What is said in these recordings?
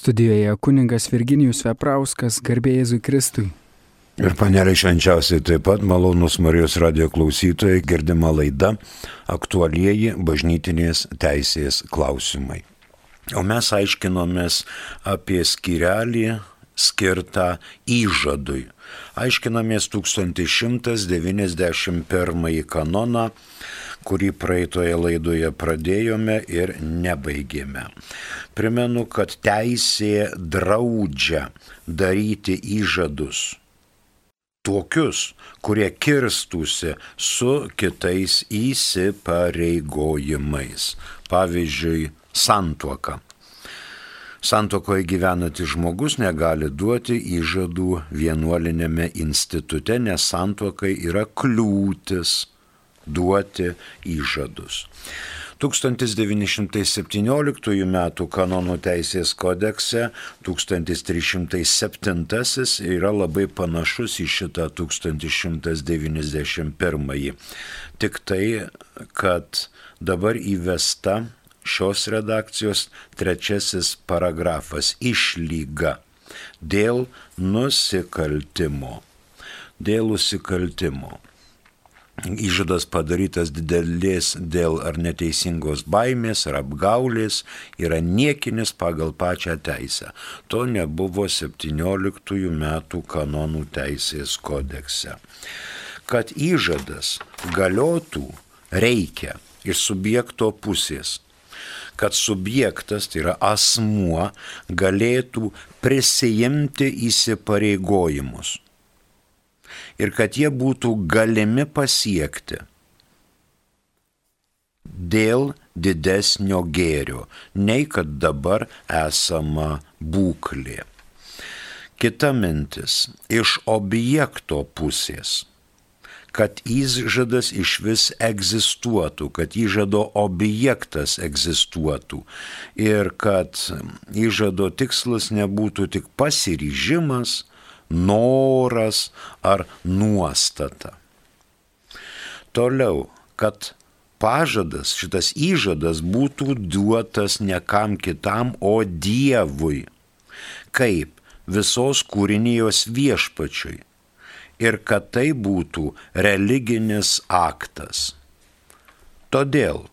Studijoje kuningas Virginijus Veprauskas, garbė Jėzui Kristui. Ir panelė švenčiausiai taip pat malonus Marijos radio klausytojai girdima laida aktualieji bažnytinės teisės klausimai. O mes aiškinomės apie skirelį skirtą įžadui. Aiškinamės 1191 kanoną kurį praeitoje laidoje pradėjome ir nebaigėme. Primenu, kad teisė draudžia daryti įžadus. Tokius, kurie kirstusi su kitais įsipareigojimais. Pavyzdžiui, santuoka. Santokoje gyvenantis žmogus negali duoti įžadų vienuolinėme institute, nes santokai yra kliūtis duoti įžadus. 1917 m. kanonų teisės kodekse 1307 yra labai panašus į šitą 1191. Tik tai, kad dabar įvesta šios redakcijos trečiasis paragrafas išlyga dėl nusikaltimo. Dėl nusikaltimo įžadas padarytas didelės dėl ar neteisingos baimės ar apgaulės yra niekinis pagal pačią teisę. To nebuvo 17 metų kanonų teisės kodekse. Kad įžadas galiotų, reikia iš subjekto pusės kad subjektas, tai yra asmuo, galėtų prisijimti įsipareigojimus. Ir kad jie būtų galimi pasiekti dėl didesnio gėrio, nei kad dabar esama būklė. Kita mintis - iš objekto pusės kad įžadas iš vis egzistuotų, kad įžado objektas egzistuotų ir kad įžado tikslas nebūtų tik pasiryžimas, noras ar nuostata. Toliau, kad pažadas, šitas įžadas būtų duotas ne kam kitam, o Dievui, kaip visos kūrinijos viešpačiui. Ir kad tai būtų religinis aktas. Todėl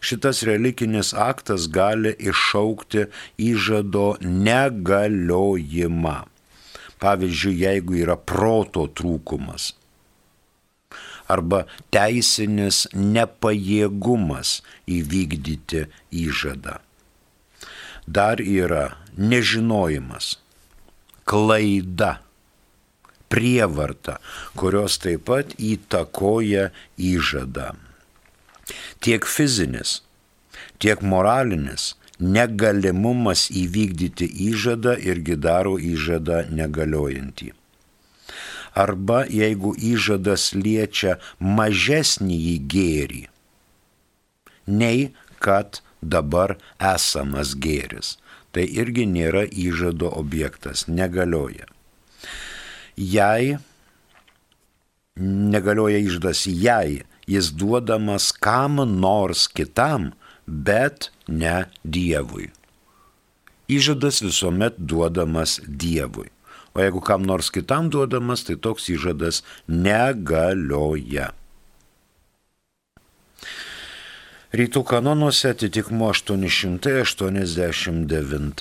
šitas religinis aktas gali iššaukti įžado negaliojimą. Pavyzdžiui, jeigu yra proto trūkumas arba teisinis nepajėgumas įvykdyti įžadą. Dar yra nežinojimas, klaida, prievarta, kurios taip pat įtakoja įžadą tiek fizinis, tiek moralinis negalimumas įvykdyti įžadą irgi daro įžadą negaliojantį. Arba jeigu įžadas liečia mažesnį į gėrį, nei kad dabar esamas gėris, tai irgi nėra įžado objektas, negalioja. Jei negalioja įžadas, jei jis duodamas kam nors kitam, bet ne Dievui. Įžadas visuomet duodamas Dievui. O jeigu kam nors kitam duodamas, tai toks įžadas negalioja. Rytų kanonuose atitikmo 889,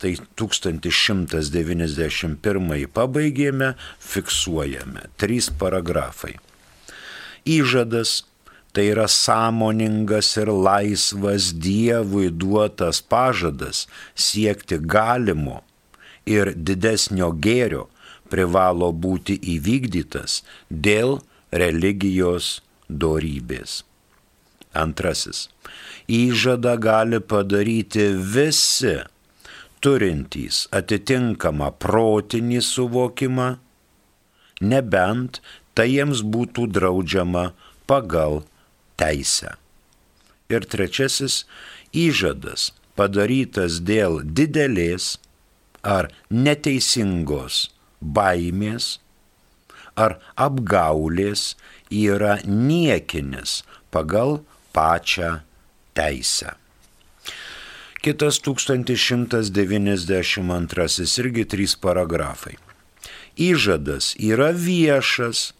tai 1191 pabaigėme, fiksuojame. Trys paragrafai įžadas, tai yra sąmoningas ir laisvas Dievui duotas pažadas siekti galimo ir didesnio gėrio privalo būti įvykdytas dėl religijos dorybės. Antrasis. Įžada gali padaryti visi turintys atitinkamą protinį suvokimą, nebent tai jiems būtų draudžiama pagal teisę. Ir trečiasis įžadas padarytas dėl didelės ar neteisingos baimės ar apgaulės yra niekinis pagal pačią teisę. Kitas 1192 irgi trys paragrafai. Įžadas yra viešas,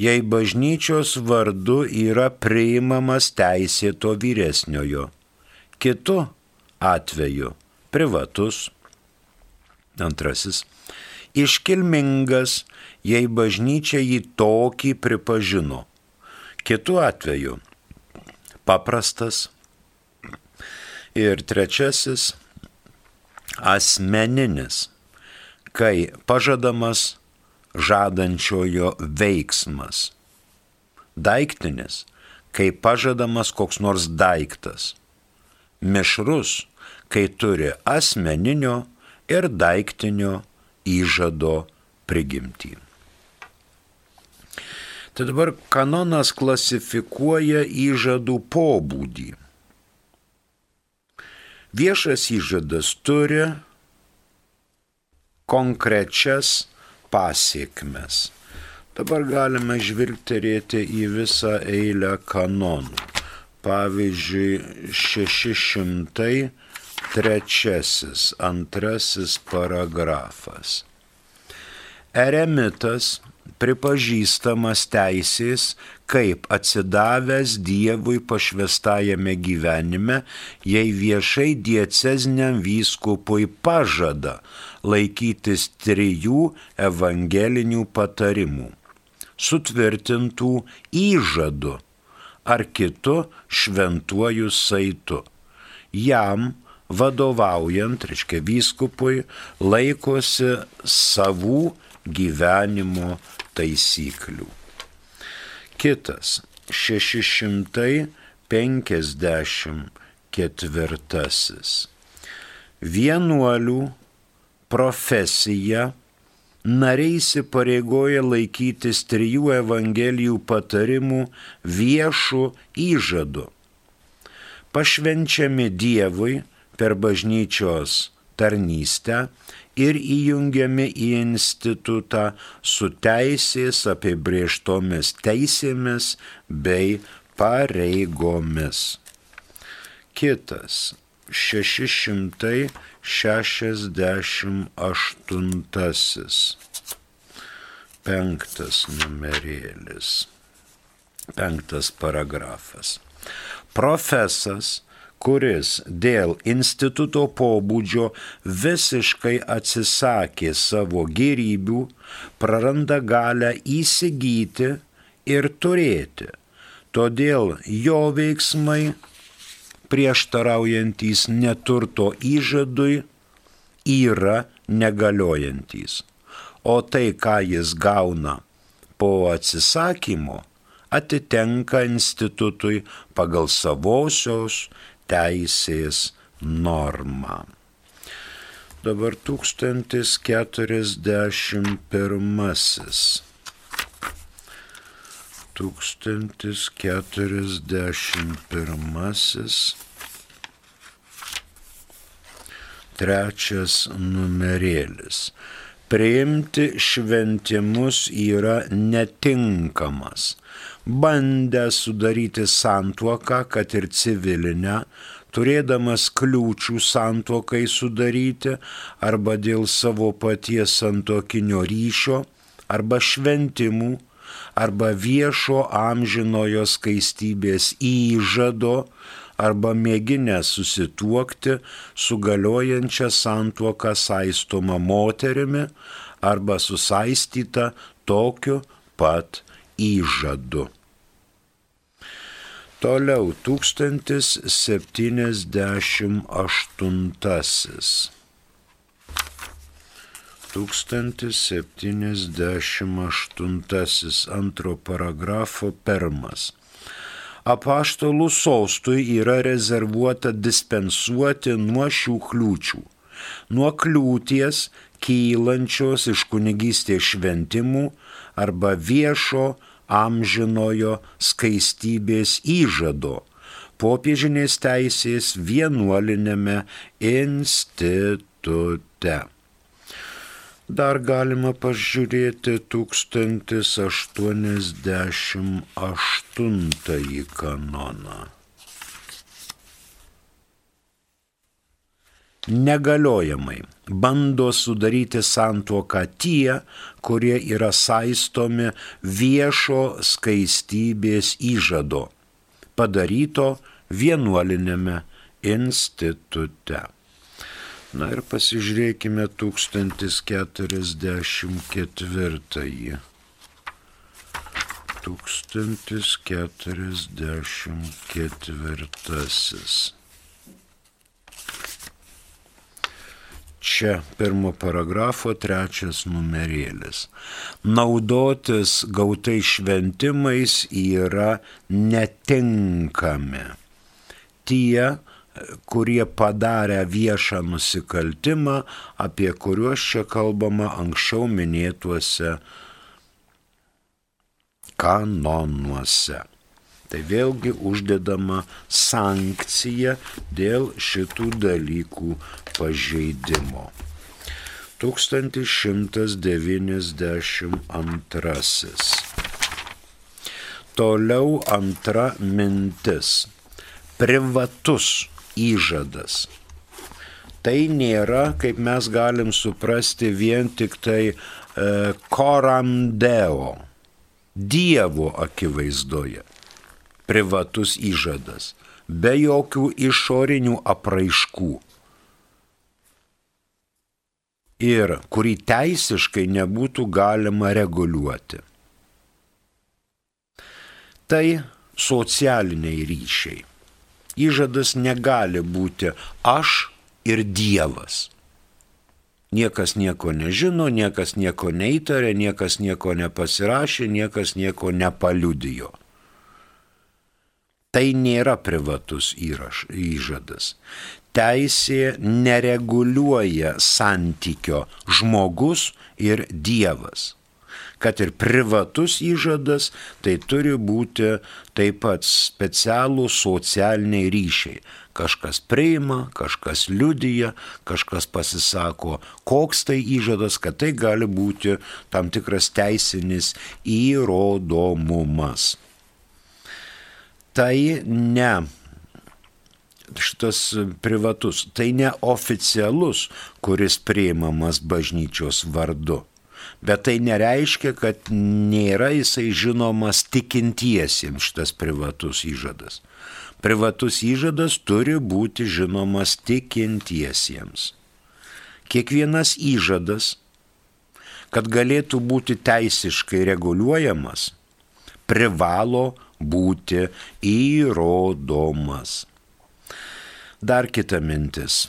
jei bažnyčios vardu yra priimamas teisėto vyresniojo. Kitu atveju privatus. Antrasis. Iškilmingas, jei bažnyčia jį tokį pripažino. Kitu atveju paprastas. Ir trečiasis asmeninis, kai pažadamas žadančiojo veiksmas. Daiktinis, kai pažadamas koks nors daiktas. Mišrus, kai turi asmeninio ir daiktinio įžado prigimtį. Tai dabar kanonas klasifikuoja įžadų pobūdį. Viešas įžadas turi konkrečias pasiekmes. Dabar galime žvilgterėti į visą eilę kanonų. Pavyzdžiui, 603 antrasis paragrafas. Eremitas pripažįstamas teisės kaip atsidavęs Dievui pašvestajame gyvenime, jei viešai diecezniam vyskupui pažada laikytis trijų evangelinių patarimų, sutvirtintų įžadu ar kitu šventuoju saitu. Jam vadovaujant, reiškia vyskupui, laikosi savų gyvenimo taisyklių. Kitas 654. Vienuolių profesija nariai įsipareigoja laikytis trijų evangelijų patarimų viešų įžadų. Pašvenčiami Dievui per bažnyčios tarnystę ir įjungiami į institutą su teisės apibrieštomis teisėmis bei pareigomis. Kitas 668. Penktas numerėlis. Penktas paragrafas. Profesas kuris dėl instituto pobūdžio visiškai atsisakė savo gerybių, praranda galę įsigyti ir turėti. Todėl jo veiksmai prieštaraujantys neturto įžadui yra negaliojantys. O tai, ką jis gauna po atsisakymo, atitenka institutui pagal savosios teisės normą. Dabar 1041. 1041. Trečias numerėlis. Priimti šventimus yra netinkamas bandę sudaryti santuoką, kad ir civilinę, turėdamas kliūčių santuokai sudaryti arba dėl savo paties santokinio ryšio, arba šventimų, arba viešo amžinojo skaistybės įžado, arba mėginę susituokti su galiojančia santuoka saistoma moterimi, arba susaistyta tokiu pat įžadu. Toliau 1078. 1078 antro paragrafo permas. Apaštalų sostui yra rezervuota dispensuoti nuo šių kliūčių, nuo kliūties kylančios iš kunigystės šventimų arba viešo amžinojo skaistybės įžado popiežinės teisės vienuolinėme institute. Dar galima pažiūrėti 1088 kanoną. Negaliojamai bando sudaryti santuoką tie, kurie yra saistomi viešo skaistybės įžado, padaryto vienuolinėme institute. Na ir pasižiūrėkime 1044. 1044. Čia pirmo paragrafo trečias numerėlis. Naudotis gautais šventimais yra netinkami. Tie, kurie padarė viešą nusikaltimą, apie kuriuos čia kalbama anksčiau minėtuose kanonuose. Tai vėlgi uždedama sankcija dėl šitų dalykų pažeidimo. 1192. Toliau antra mintis. Privatus įžadas. Tai nėra, kaip mes galim suprasti, vien tik tai e, korandeo, Dievo akivaizdoje privatus įžadas, be jokių išorinių apraiškų. Ir kurį teisiškai nebūtų galima reguliuoti. Tai socialiniai ryšiai. Įžadas negali būti aš ir Dievas. Niekas nieko nežino, niekas nieko neįtarė, niekas nieko nepasirašė, niekas nieko nepaliudijo. Tai nėra privatus įraš, įžadas. Teisė nereguliuoja santykio žmogus ir Dievas. Kad ir privatus įžadas, tai turi būti taip pat specialų socialiniai ryšiai. Kažkas priima, kažkas liudyja, kažkas pasisako, koks tai įžadas, kad tai gali būti tam tikras teisinis įrodomumas tai ne šitas privatus, tai ne oficialus, kuris priimamas bažnyčios vardu. Bet tai nereiškia, kad nėra jisai žinomas tikintiesiems šitas privatus įžadas. Privatus įžadas turi būti žinomas tikintiesiems. Kiekvienas įžadas, kad galėtų būti teisiškai reguliuojamas, privalo būti įrodomas. Dar kita mintis.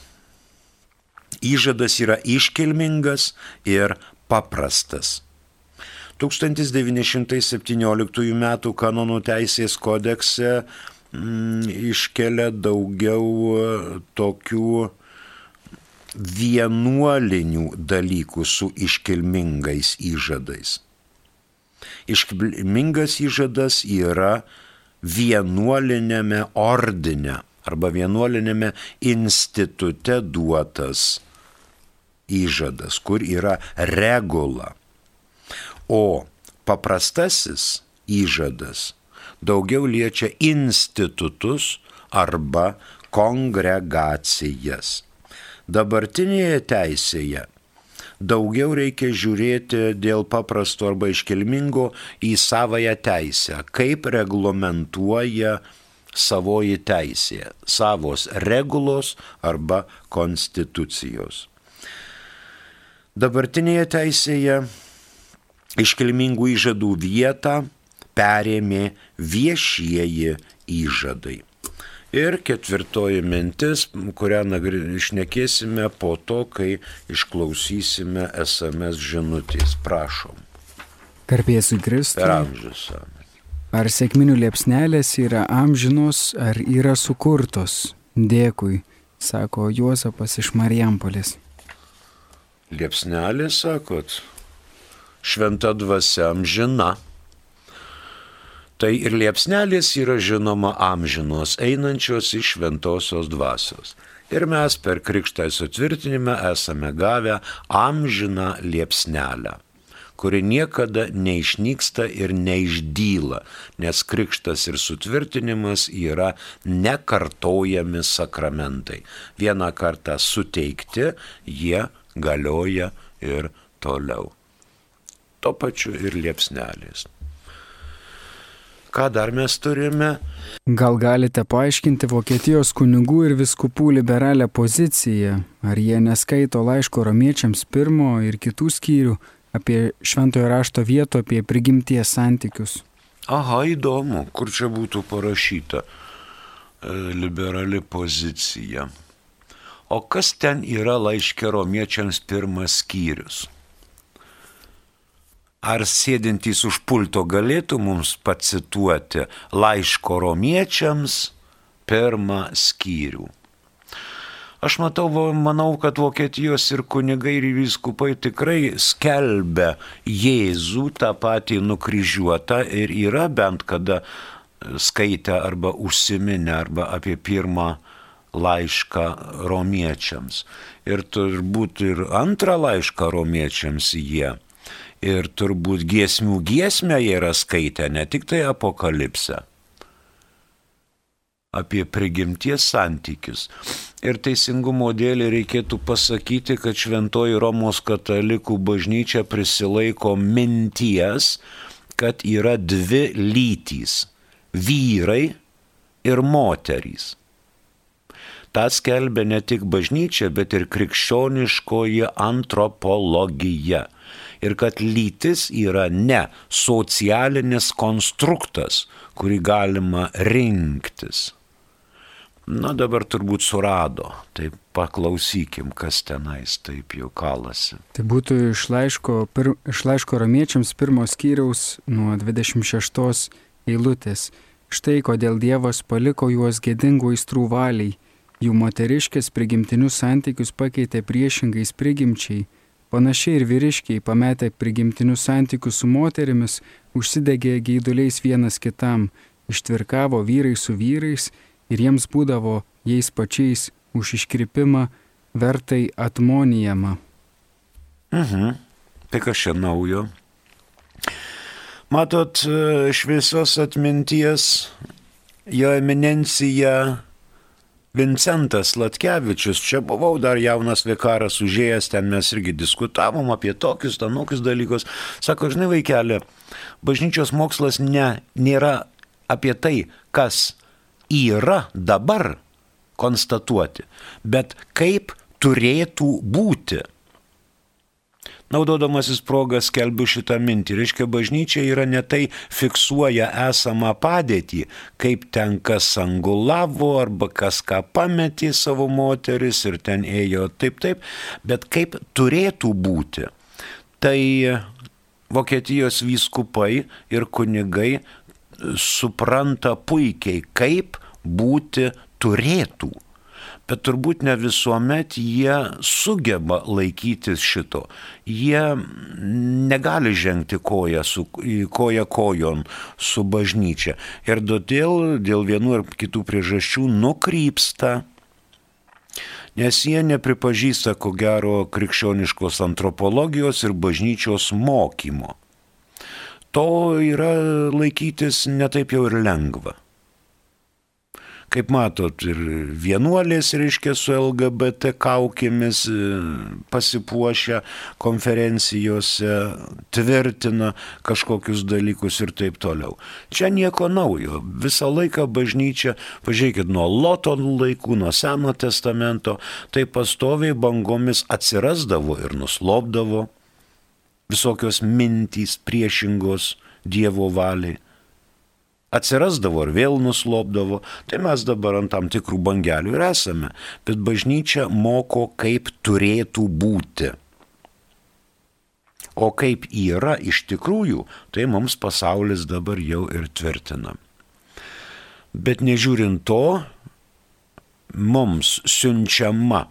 Įžadas yra iškilmingas ir paprastas. 1917 m. kanonų teisės kodekse mm, iškelia daugiau tokių vienuolinių dalykų su iškilmingais įžadais. Iškilmingas įžadas yra vienuolinėme ordine arba vienuolinėme institute duotas įžadas, kur yra regula. O paprastasis įžadas daugiau liečia institutus arba kongregacijas. Dabartinėje teisėje daugiau reikia žiūrėti dėl paprasto arba iškilmingo į savoją teisę, kaip reglamentuoja savoji teisė, savos regulos arba konstitucijos. Dabartinėje teisėje iškilmingų įžadų vietą perėmė viešieji įžadai. Ir ketvirtoji mintis, kurią išnekėsime po to, kai išklausysime SMS žinutės. Prašom. Garbėsiu Kristui. Per amžius. Ar sėkminių liepsnelės yra amžinos, ar yra sukurtos? Dėkui, sako Juozapas iš Marijampolės. Liepsnelės, sakot, šventa dvasia amžina. Tai ir liepsnelės yra žinoma amžinos, einančios iš šventosios dvasios. Ir mes per krikštą sutvirtinimą esame gavę amžiną liepsnelę, kuri niekada neišnyksta ir neišdyla, nes krikštas ir sutvirtinimas yra nekartojami sakramentai. Vieną kartą suteikti, jie galioja ir toliau. Tuo pačiu ir liepsnelės. Ką dar mes turime? Gal galite paaiškinti Vokietijos kunigų ir viskupų liberalią poziciją? Ar jie neskaito laiško romiečiams pirmo ir kitų skyrių apie šventojo rašto vietų, apie prigimties santykius? Aha, įdomu, kur čia būtų parašyta e, liberali pozicija. O kas ten yra laiškė romiečiams pirmas skyrius? Ar sėdintys už pulto galėtų mums pacituoti laiško romiečiams pirmą skyrių? Aš matau, manau, kad Vokietijos ir kunigai ir vyskupai tikrai skelbia Jėzų tą patį nukryžiuotą ir yra bent kada skaitę arba užsiminę arba apie pirmą laišką romiečiams. Ir turbūt ir antrą laišką romiečiams jie ir turbūt giesmių giesmę jie yra skaitę, ne tik tai apokalipsę. Apie prigimties santykius. Ir teisingumo dėlį reikėtų pasakyti, kad Šventoji Romos katalikų bažnyčia prisilaiko minties, kad yra dvi lytys - vyrai ir moterys. Ta skelbia ne tik bažnyčia, bet ir krikščioniškoji antropologija ir kad lytis yra ne socialinis konstruktas, kurį galima rinktis. Na dabar turbūt surado, tai paklausykim, kas tenais taip jau kalasi. Tai būtų iš laiško, pir, iš laiško ramiečiams pirmos skyriaus nuo 26 eilutės. Štai kodėl Dievas paliko juos gėdingų aistrų valiai, jų moteriškės prigimtinius santykius pakeitė priešingais prigimčiai Panašiai ir vyriškiai, pametę prigimtinius santykius su moterimis, užsidegė geiduliais vienas kitam, ištvirkavo vyrai su vyrais ir jiems būdavo jais pačiais už iškrypimą vertai atmonijama. Mhm. Tai kas čia naujo? Matot, šviesios atminties jo eminencija Vincentas Latkevičius, čia buvau dar jaunas vikaras užėjęs, ten mes irgi diskutavom apie tokius, tanokius dalykus. Sako, žinai vaikelė, bažnyčios mokslas ne, nėra apie tai, kas yra dabar konstatuoti, bet kaip turėtų būti. Naudodamasis progą skelbiu šitą mintį. Reiškia, bažnyčia yra ne tai fiksuoja esamą padėtį, kaip ten kas angulavo arba kas ką pametė savo moteris ir ten ėjo taip taip, bet kaip turėtų būti. Tai Vokietijos vyskupai ir kunigai supranta puikiai, kaip būti turėtų bet turbūt ne visuomet jie sugeba laikytis šito. Jie negali žengti koją, su, koją kojon su bažnyčia. Ir todėl dėl vienų ar kitų priežasčių nukrypsta nes jie nepripažįsta ko gero krikščioniškos antropologijos ir bažnyčios mokymo. To yra laikytis netaip jau ir lengva kaip matot, ir vienuolės, reiškia, su LGBT kaukėmis e, pasipuošę konferencijose, tvirtina kažkokius dalykus ir taip toliau. Čia nieko naujo. Visą laiką bažnyčia, pažiūrėkit, nuo Loto laikų, nuo Seno testamento, tai pastoviai bangomis atsirasdavo ir nuslopdavo visokios mintys priešingos Dievo valiai atsirasdavo ir vėl nuslopdavo, tai mes dabar ant tam tikrų bangelių ir esame. Bet bažnyčia moko, kaip turėtų būti. O kaip yra iš tikrųjų, tai mums pasaulis dabar jau ir tvirtina. Bet nežiūrint to, mums siunčiama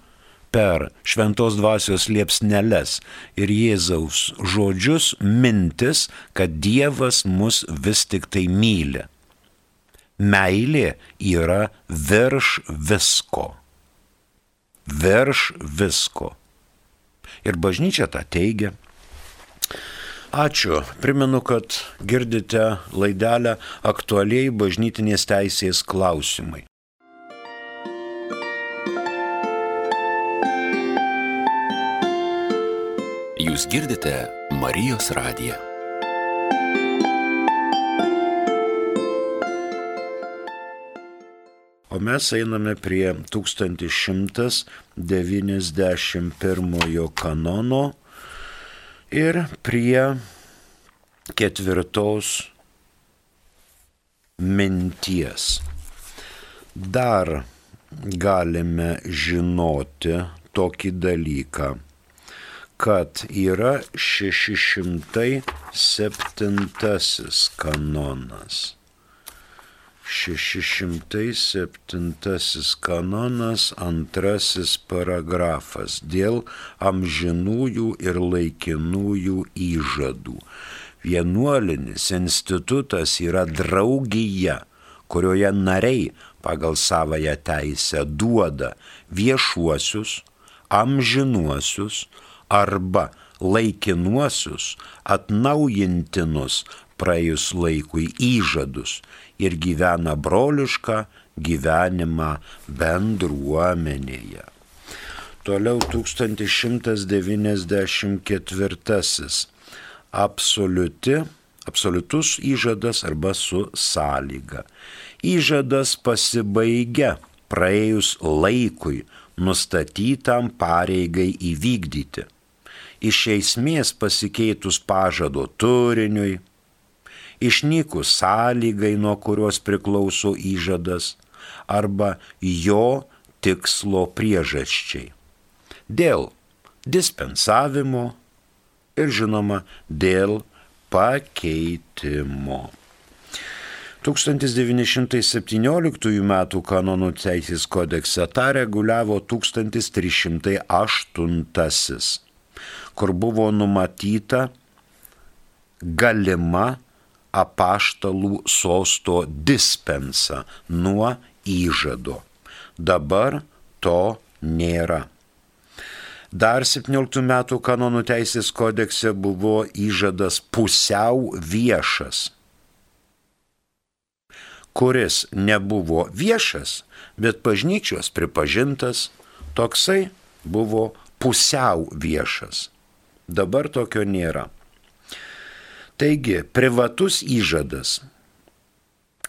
per šventos dvasios liepsneles ir Jėzaus žodžius mintis, kad Dievas mus vis tik tai myli. Meilė yra virš visko. Virš visko. Ir bažnyčia tą teigia. Ačiū. Primenu, kad girdite laidelę aktualiai bažnytinės teisės klausimai. Girdite Marijos radiją. O mes einame prie 1191 kanono ir prie ketvirtos minties. Dar galime žinoti tokį dalyką, kad yra 607 kanonas 607 kanonas antrasis paragrafas dėl amžinųjų ir laikinųjų įžadų. Vienuolinis institutas yra draugija, kurioje nariai pagal savoją teisę duoda viešuosius, amžinuosius arba laikinuosius, atnaujintinus praėjus laikui įžadus ir gyvena brolišką gyvenimą bendruomenėje. Toliau 1194. Absoliuti, absoliutus įžadas arba su sąlyga. Įžadas pasibaigia praėjus laikui nustatytam pareigai įvykdyti. Iš esmės pasikeitus pažado turiniui, išnykus sąlygai, nuo kurios priklauso įžadas, arba jo tikslo priežasčiai. Dėl dispensavimo ir žinoma dėl pakeitimo. 1917 m. kanonų teisės kodekse tą reguliavo 1308, kur buvo numatyta galima apaštalų sosto dispensa nuo įžado. Dabar to nėra. Dar 17 metų kanonų teisės kodekse buvo įžadas pusiau viešas, kuris nebuvo viešas, bet bažnyčios pripažintas, toksai buvo pusiau viešas. Dabar tokio nėra. Taigi, privatus įžadas,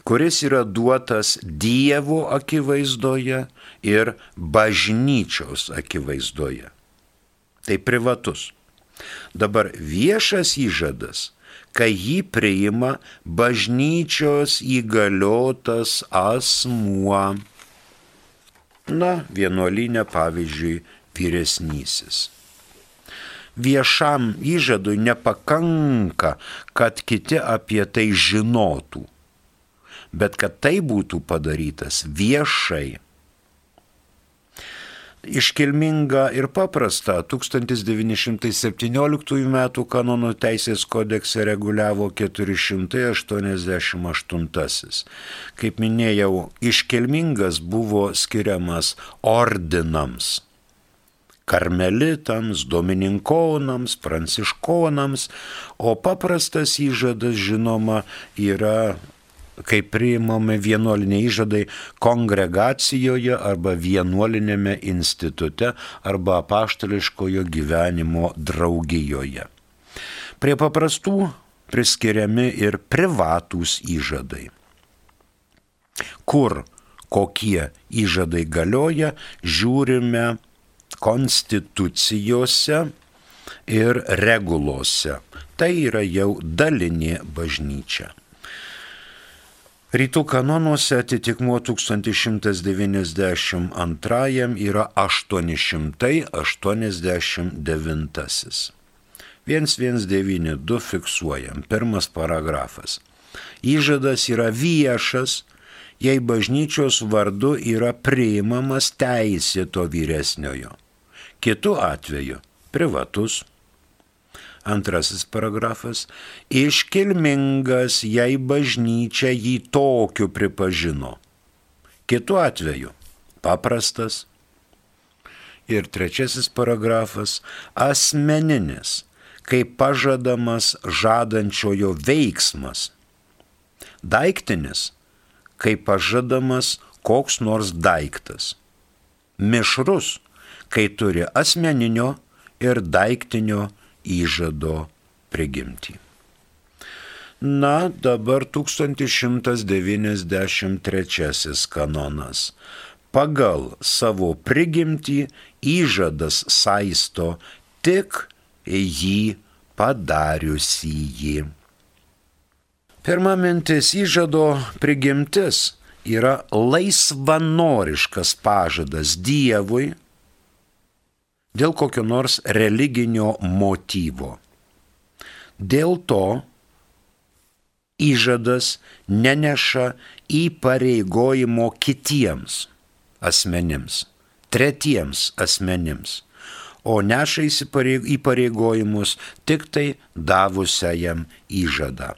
kuris yra duotas Dievo akivaizdoje ir bažnyčios akivaizdoje. Tai privatus. Dabar viešas įžadas, kai jį priima bažnyčios įgaliotas asmuo. Na, vienuolinė pavyzdžiui, vyresnysis viešam įžadui nepakanka, kad kiti apie tai žinotų, bet kad tai būtų padarytas viešai. Iškilminga ir paprasta 1917 m. kanonų teisės kodekse reguliavo 488. Kaip minėjau, iškilmingas buvo skiriamas ordinams karmelitams, domininkonams, pranciškonams, o paprastas įžadas, žinoma, yra kai priimami vienuoliniai įžadai kongregacijoje arba vienuolinėme institute arba apaštališkojo gyvenimo draugijoje. Prie paprastų priskiriami ir privatūs įžadai. Kur kokie įžadai galioja, žiūrime konstitucijose ir regulose. Tai yra jau dalinė bažnyčia. Rytų kanonuose atitikmuo 1192 yra 889. 1192 fiksuojam, pirmas paragrafas. Įžadas yra viešas, jei bažnyčios vardu yra priimamas teisėto vyresniojo Kitu atveju privatus. Antrasis paragrafas - iškilmingas, jei bažnyčia jį tokiu pripažino. Kitu atveju - paprastas. Ir trečiasis paragrafas - asmeninis, kaip pažadamas žadančiojo veiksmas. Daiktinis, kaip pažadamas koks nors daiktas. Mišrus, kai turi asmeninio ir daiktinio įžado prigimtį. Na, dabar 1193 kanonas. Pagal savo prigimtį įžadas saisto tik jį padariusį jį. Pirma mintis įžado prigimtis yra laisvanoriškas pažadas Dievui dėl kokio nors religinio motyvo. Dėl to įžadas neneša įpareigojimo kitiems asmenims, tretiems asmenims, o neša įpareigojimus tik tai davusiajam įžadą.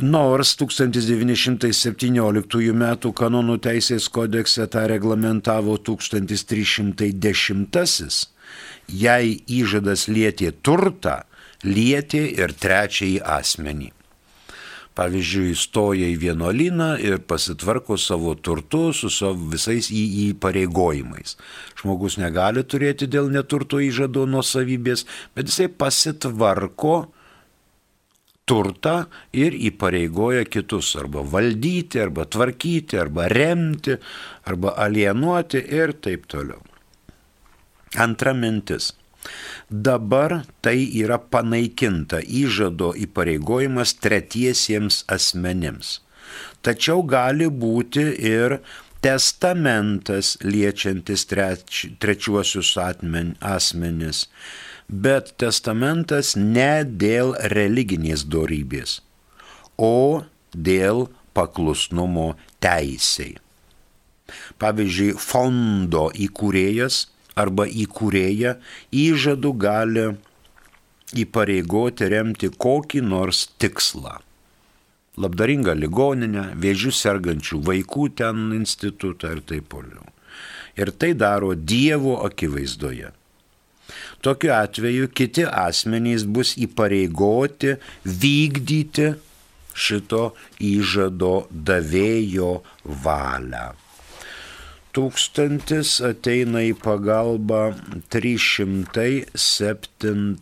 Nors 1917 m. kanonų teisės kodekse tą reglamentavo 1310, jei įžadas lietė turtą, lietė ir trečiąjį asmenį. Pavyzdžiui, įstoja į vienuolyną ir pasitvarko savo turtu su savo visais į įpareigojimais. Žmogus negali turėti dėl neturto įžado nuosavybės, bet jisai pasitvarko turtą ir įpareigoja kitus arba valdyti, arba tvarkyti, arba remti, arba alienuoti ir taip toliau. Antra mintis. Dabar tai yra panaikinta įžado įpareigojimas tretiesiems asmenims. Tačiau gali būti ir testamentas liečiantis treč, trečiuosius atmen, asmenis, bet testamentas ne dėl religinės dorybės, o dėl paklusnumo teisiai. Pavyzdžiui, fondo įkūrėjas arba įkūrėja įžadu gali įpareigoti remti kokį nors tikslą. Labdaringą ligoninę, vėžių sergančių vaikų ten institutą ir taip toliau. Ir tai daro Dievo akivaizdoje. Tokiu atveju kiti asmenys bus įpareigoti vykdyti šito įžado davėjo valią tūkstantis ateina į pagalbą 307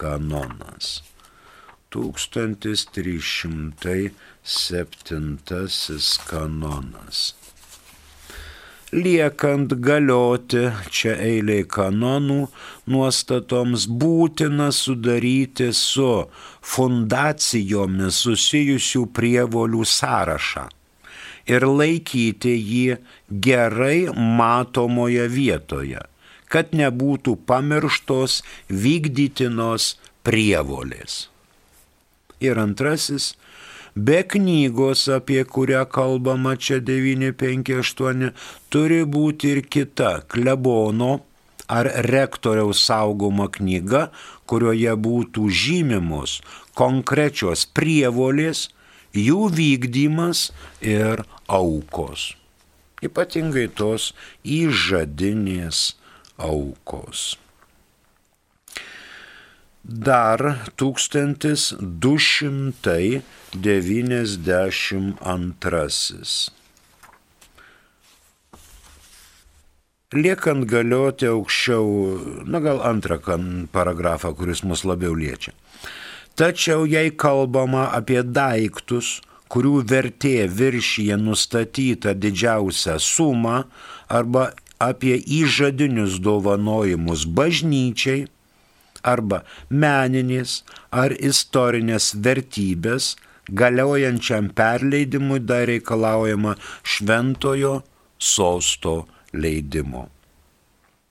kanonas. 1307 kanonas. Liekant galioti čia eiliai kanonų nuostatoms būtina sudaryti su fundacijomis susijusių prievolių sąrašą ir laikyti jį gerai matomoje vietoje, kad nebūtų pamirštos vykdytinos prievolės. Ir antrasis, be knygos, apie kurią kalbama čia 958, turi būti ir kita klebono ar rektoriaus saugoma knyga, kurioje būtų žymimos konkrečios prievolės, jų vykdymas ir aukos. Ypatingai tos įžadinės aukos. Dar 1292. Liekant galioti aukščiau, na gal antrą paragrafą, kuris mus labiau liečia. Tačiau jei kalbama apie daiktus, kurių vertė viršyje nustatytą didžiausią sumą arba apie įžadinius dovanojimus bažnyčiai arba meninės ar istorinės vertybės, galiojančiam perleidimui dar reikalaujama šventojo sosto leidimo.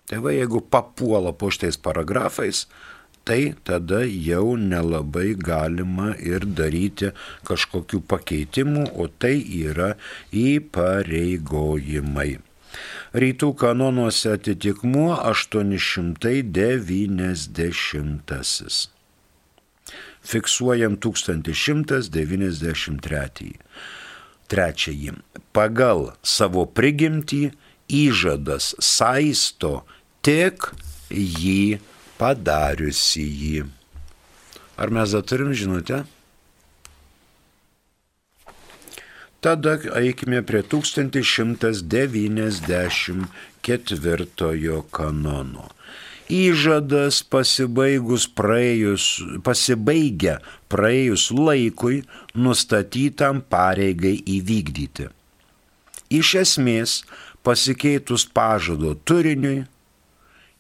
Tai va, jeigu papuola po šitais paragrafais, tai tada jau nelabai galima ir daryti kažkokių pakeitimų, o tai yra įpareigojimai. Rytų kanonuose atitikmuo 890. Fiksuojam 1193. Trečiąjį. Pagal savo prigimtį įžadas saisto tik jį padariusi jį. Ar mes dar turim žinutę? Tada eikime prie 1194 kanono. Įžadas pasibaigus praėjus, pasibaigia praėjus laikui nustatytam pareigai įvykdyti. Iš esmės, pasikeitus pažado turiniui,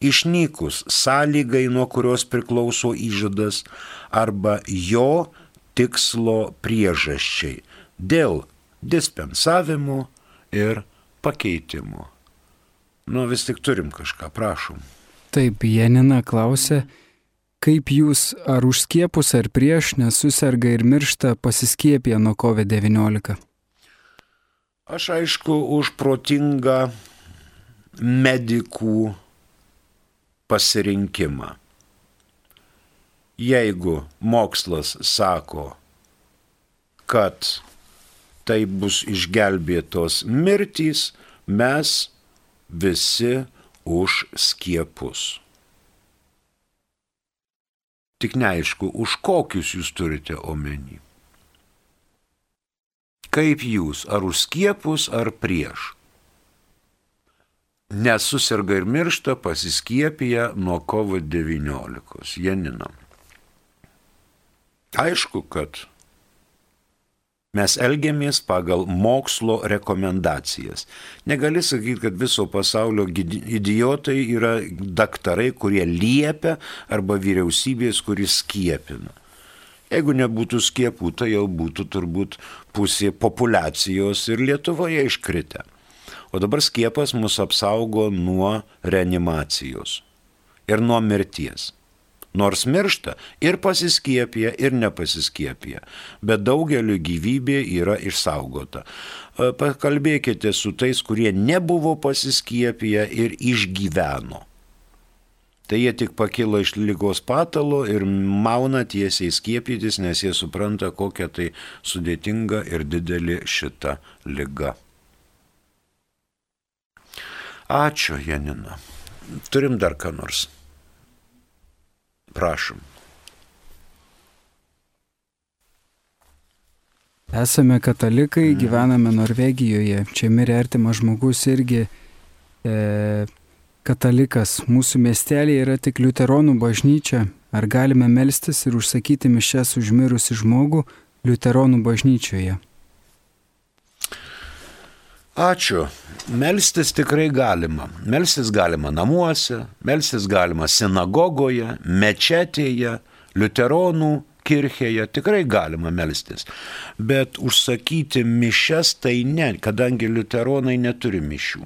išnykus sąlygai, nuo kurios priklauso įžadas, arba jo tikslo priežasčiai dėl dispensavimų ir pakeitimų. Nu vis tik turim kažką, prašom. Taip, Janina klausė, kaip jūs ar už skiepus ar prieš nesusirga ir miršta pasiskiepę nuo COVID-19? Aš aišku už protingą medikų pasirinkimą. Jeigu mokslas sako, kad tai bus išgelbėtos mirtys, mes visi už skiepus. Tik neaišku, už kokius jūs turite omeny. Kaip jūs, ar už skiepus, ar prieš? Nesusirga ir miršta pasiskiepiję nuo COVID-19. Janina. Aišku, kad Mes elgiamės pagal mokslo rekomendacijas. Negali sakyti, kad viso pasaulio idiotai yra daktarai, kurie liepia, arba vyriausybės, kuris skiepina. Jeigu nebūtų skiepų, tai jau būtų turbūt pusė populacijos ir Lietuvoje iškritę. O dabar skiepas mus apsaugo nuo reanimacijos ir nuo mirties nors miršta ir pasiskiepija, ir nepasiskiepija, bet daugeliu gyvybė yra išsaugota. E, pakalbėkite su tais, kurie nebuvo pasiskiepiję ir išgyveno. Tai jie tik pakilo iš lygos patalo ir mauna tiesiai skiepytis, nes jie supranta, kokia tai sudėtinga ir didelė šita lyga. Ačiū, Janina. Turim dar ką nors. Prašom. Esame katalikai, mm. gyvename Norvegijoje. Čia mirė artimas žmogus irgi e, katalikas. Mūsų miestelėje yra tik liuteronų bažnyčia. Ar galime melstis ir užsakyti mišes užmirusi žmogų liuteronų bažnyčioje? Ačiū. Melstis tikrai galima. Melstis galima namuose, melstis galima sinagogoje, mečetėje, liuteronų kirchėje, tikrai galima melstis. Bet užsakyti mišes tai ne, kadangi liuteronai neturi mišių.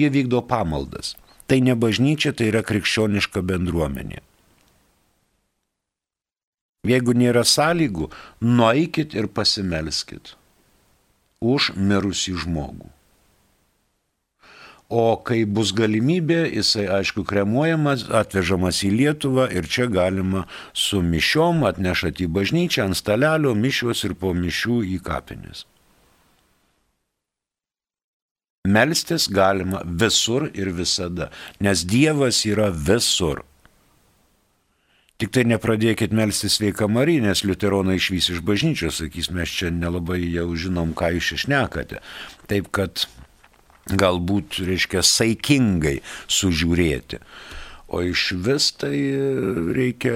Jie vykdo pamaldas. Tai ne bažnyčia, tai yra krikščioniška bendruomenė. Jeigu nėra sąlygų, nueikit ir pasimelskit už mirusį žmogų. O kai bus galimybė, jisai aišku kremuojamas, atvežamas į Lietuvą ir čia galima su mišiom atnešati į bažnyčią ant stalelio mišios ir po mišių į kapines. Melstis galima visur ir visada, nes Dievas yra visur. Tik tai nepradėkit melstis sveika Marija, nes liuteronai išvys iš bažnyčios, sakys, mes čia nelabai jau žinom, ką jūs išnekate. Taip kad galbūt, reiškia, saikingai sužiūrėti. O iš vis tai reikia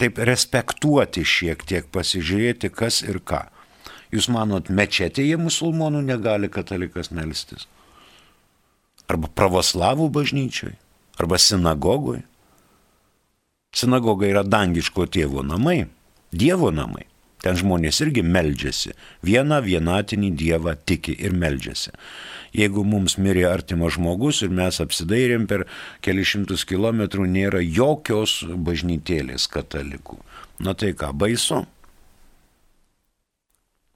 taip respektuoti šiek tiek, pasižiūrėti, kas ir ką. Jūs manot, mečetėje musulmonų negali katalikas melstis? Arba pravoslavų bažnyčiai? Arba sinagogoje? Sinagoga yra dangiško tėvo namai, Dievo namai. Ten žmonės irgi meldžiasi. Vieną vienatinį Dievą tiki ir meldžiasi. Jeigu mums mirė artimas žmogus ir mes apsidairėm per kelišimtus kilometrų, nėra jokios bažnytėlės katalikų. Na tai ką, baisu?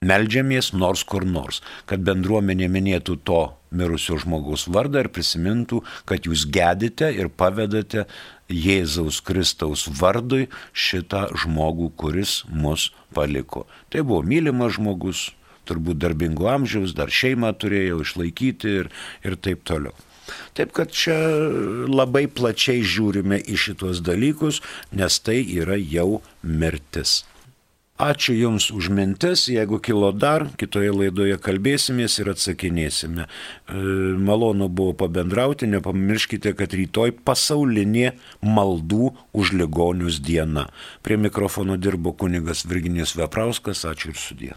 Meldžiamės nors kur nors, kad bendruomenė minėtų to mirusio žmogaus vardą ir prisimintų, kad jūs gedite ir pavedate Jėzaus Kristaus vardui šitą žmogų, kuris mus paliko. Tai buvo mylimas žmogus, turbūt darbingo amžiaus, dar šeimą turėjau išlaikyti ir, ir taip toliau. Taip kad čia labai plačiai žiūrime į šitos dalykus, nes tai yra jau mirtis. Ačiū Jums už mintis, jeigu kilo dar, kitoje laidoje kalbėsimės ir atsakinėsime. E, malonu buvo pabendrauti, nepamirškite, kad rytoj pasaulinė maldų už ligonius diena. Prie mikrofono dirbo kunigas Virginijus Veprauskas, ačiū ir sudė.